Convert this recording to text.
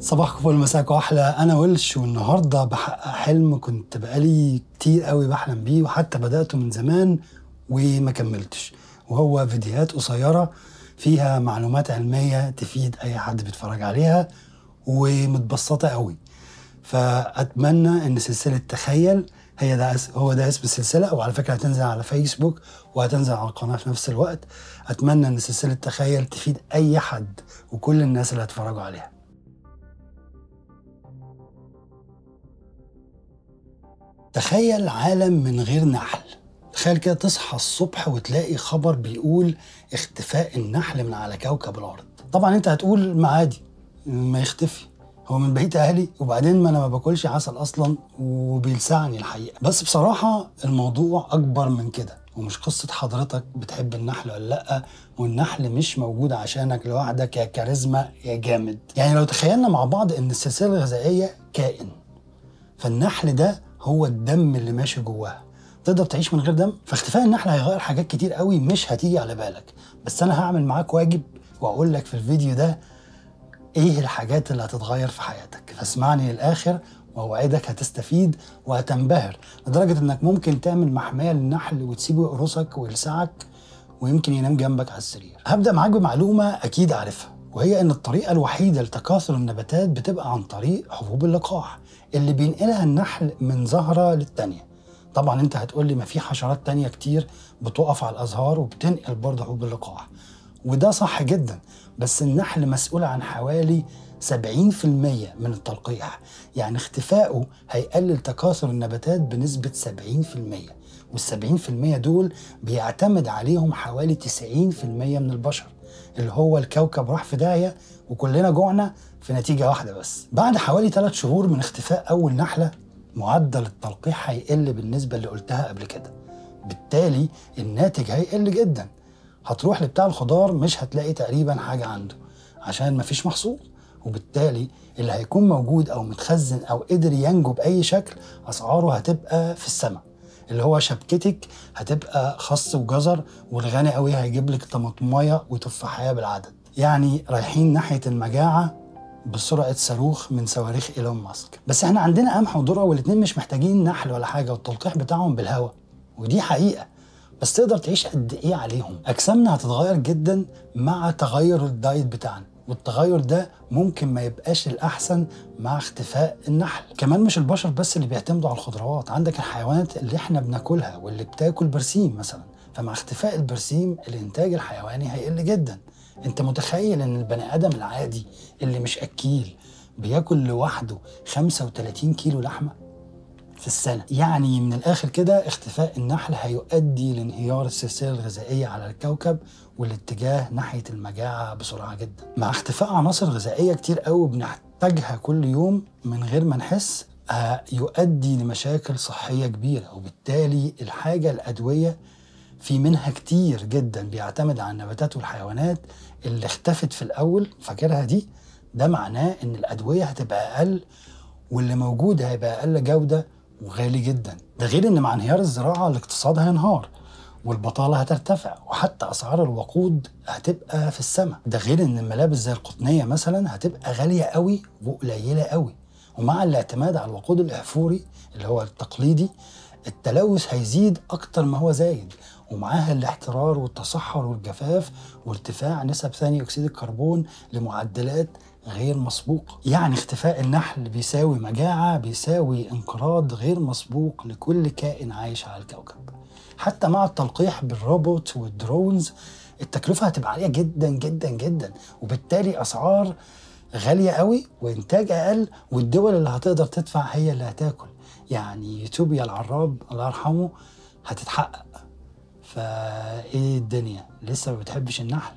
صباحكم فل مساكم أحلى أنا ولش والنهاردة بحقق حلم كنت بقالي كتير قوي بحلم بيه وحتى بدأته من زمان وما كملتش. وهو فيديوهات قصيرة فيها معلومات علمية تفيد أي حد بيتفرج عليها ومتبسطة قوي. فأتمنى إن سلسلة تخيل هي ده هو ده اسم السلسلة وعلى فكرة هتنزل على فيسبوك وهتنزل على القناة في نفس الوقت. أتمنى إن سلسلة تخيل تفيد أي حد وكل الناس اللي هيتفرجوا عليها. تخيل عالم من غير نحل. تخيل كده تصحى الصبح وتلاقي خبر بيقول اختفاء النحل من على كوكب الأرض. طبعا أنت هتقول ما عادي ما يختفي. هو من بقية أهلي وبعدين ما أنا ما باكلش عسل أصلا وبيلسعني الحقيقة. بس بصراحة الموضوع أكبر من كده ومش قصة حضرتك بتحب النحل ولا لأ والنحل مش موجود عشانك لوحدك يا كاريزما يا جامد. يعني لو تخيلنا مع بعض إن السلسلة الغذائية كائن فالنحل ده هو الدم اللي ماشي جواها. تقدر تعيش من غير دم؟ فاختفاء النحل هيغير حاجات كتير قوي مش هتيجي على بالك. بس أنا هعمل معاك واجب وأقول لك في الفيديو ده إيه الحاجات اللي هتتغير في حياتك. فاسمعني للآخر وأوعدك هتستفيد وهتنبهر لدرجة إنك ممكن تعمل محمية للنحل وتسيبه يقرصك ويلسعك ويمكن ينام جنبك على السرير. هبدأ معاك بمعلومة أكيد عارفها. وهي إن الطريقة الوحيدة لتكاثر النباتات بتبقى عن طريق حبوب اللقاح اللي بينقلها النحل من زهرة للتانية. طبعا أنت هتقول لي ما في حشرات تانية كتير بتقف على الأزهار وبتنقل برضه حبوب اللقاح. وده صح جدا بس النحل مسؤول عن حوالي 70% من التلقيح يعني اختفائه هيقلل تكاثر النباتات بنسبة 70% وال 70% دول بيعتمد عليهم حوالي 90% من البشر اللي هو الكوكب راح في داهية وكلنا جوعنا في نتيجة واحدة بس. بعد حوالي 3 شهور من اختفاء أول نحلة معدل التلقيح هيقل بالنسبة اللي قلتها قبل كده. بالتالي الناتج هيقل جدا. هتروح لبتاع الخضار مش هتلاقي تقريبا حاجة عنده عشان مفيش محصول. وبالتالي اللي هيكون موجود أو متخزن أو قدر ينجو بأي شكل أسعاره هتبقى في السماء. اللي هو شبكتك هتبقى خس وجزر والغني قوي هيجيب لك طماطماية وتفاحية بالعدد. يعني رايحين ناحية المجاعة بسرعة صاروخ من صواريخ إيلون ماسك. بس إحنا عندنا قمح وذرة والاتنين مش محتاجين نحل ولا حاجة والتلقيح بتاعهم بالهواء ودي حقيقة بس تقدر تعيش قد إيه عليهم؟ أجسامنا هتتغير جدا مع تغير الدايت بتاعنا. والتغير ده ممكن ما يبقاش الأحسن مع اختفاء النحل. كمان مش البشر بس اللي بيعتمدوا على الخضروات. عندك الحيوانات اللي إحنا بناكلها واللي بتاكل برسيم مثلا. فمع اختفاء البرسيم الإنتاج الحيواني هيقل جدا. أنت متخيل إن البني آدم العادي اللي مش أكيل بياكل لوحده 35 كيلو لحمة؟ في السنة. يعني من الآخر كده اختفاء النحل هيؤدي لانهيار السلسلة الغذائية على الكوكب والاتجاه ناحية المجاعة بسرعة جدا. مع اختفاء عناصر غذائية كتير قوي بنحتاجها كل يوم من غير ما نحس آه، يؤدي لمشاكل صحية كبيرة. وبالتالي الحاجة الأدوية في منها كتير جدا بيعتمد على النباتات والحيوانات اللي اختفت في الأول. فاكرها دي؟ ده معناه إن الأدوية هتبقى أقل واللي موجود هيبقى أقل جودة وغالي جدا. ده غير إن مع انهيار الزراعة الاقتصاد هينهار والبطالة هترتفع وحتى أسعار الوقود هتبقى في السماء. ده غير إن الملابس زي القطنية مثلا هتبقى غالية قوي وقليلة قوي. ومع الاعتماد على الوقود الإحفوري اللي هو التقليدي التلوث هيزيد أكتر ما هو زايد. ومعاها الاحترار والتصحر والجفاف وارتفاع نسب ثاني أكسيد الكربون لمعدلات غير مسبوقة يعني اختفاء النحل بيساوي مجاعة بيساوي انقراض غير مسبوق لكل كائن عايش على الكوكب. حتى مع التلقيح بالروبوت وال drones التكلفة هتبقى عالية جدا جدا جدا. وبالتالي أسعار غالية قوي وإنتاج أقل والدول اللي هتقدر تدفع هي اللي هتاكل. يعني يوتوبيا العراب الله يرحمه هتتحقق. فايه الدنيا؟ لسه ما بتحبش النحل؟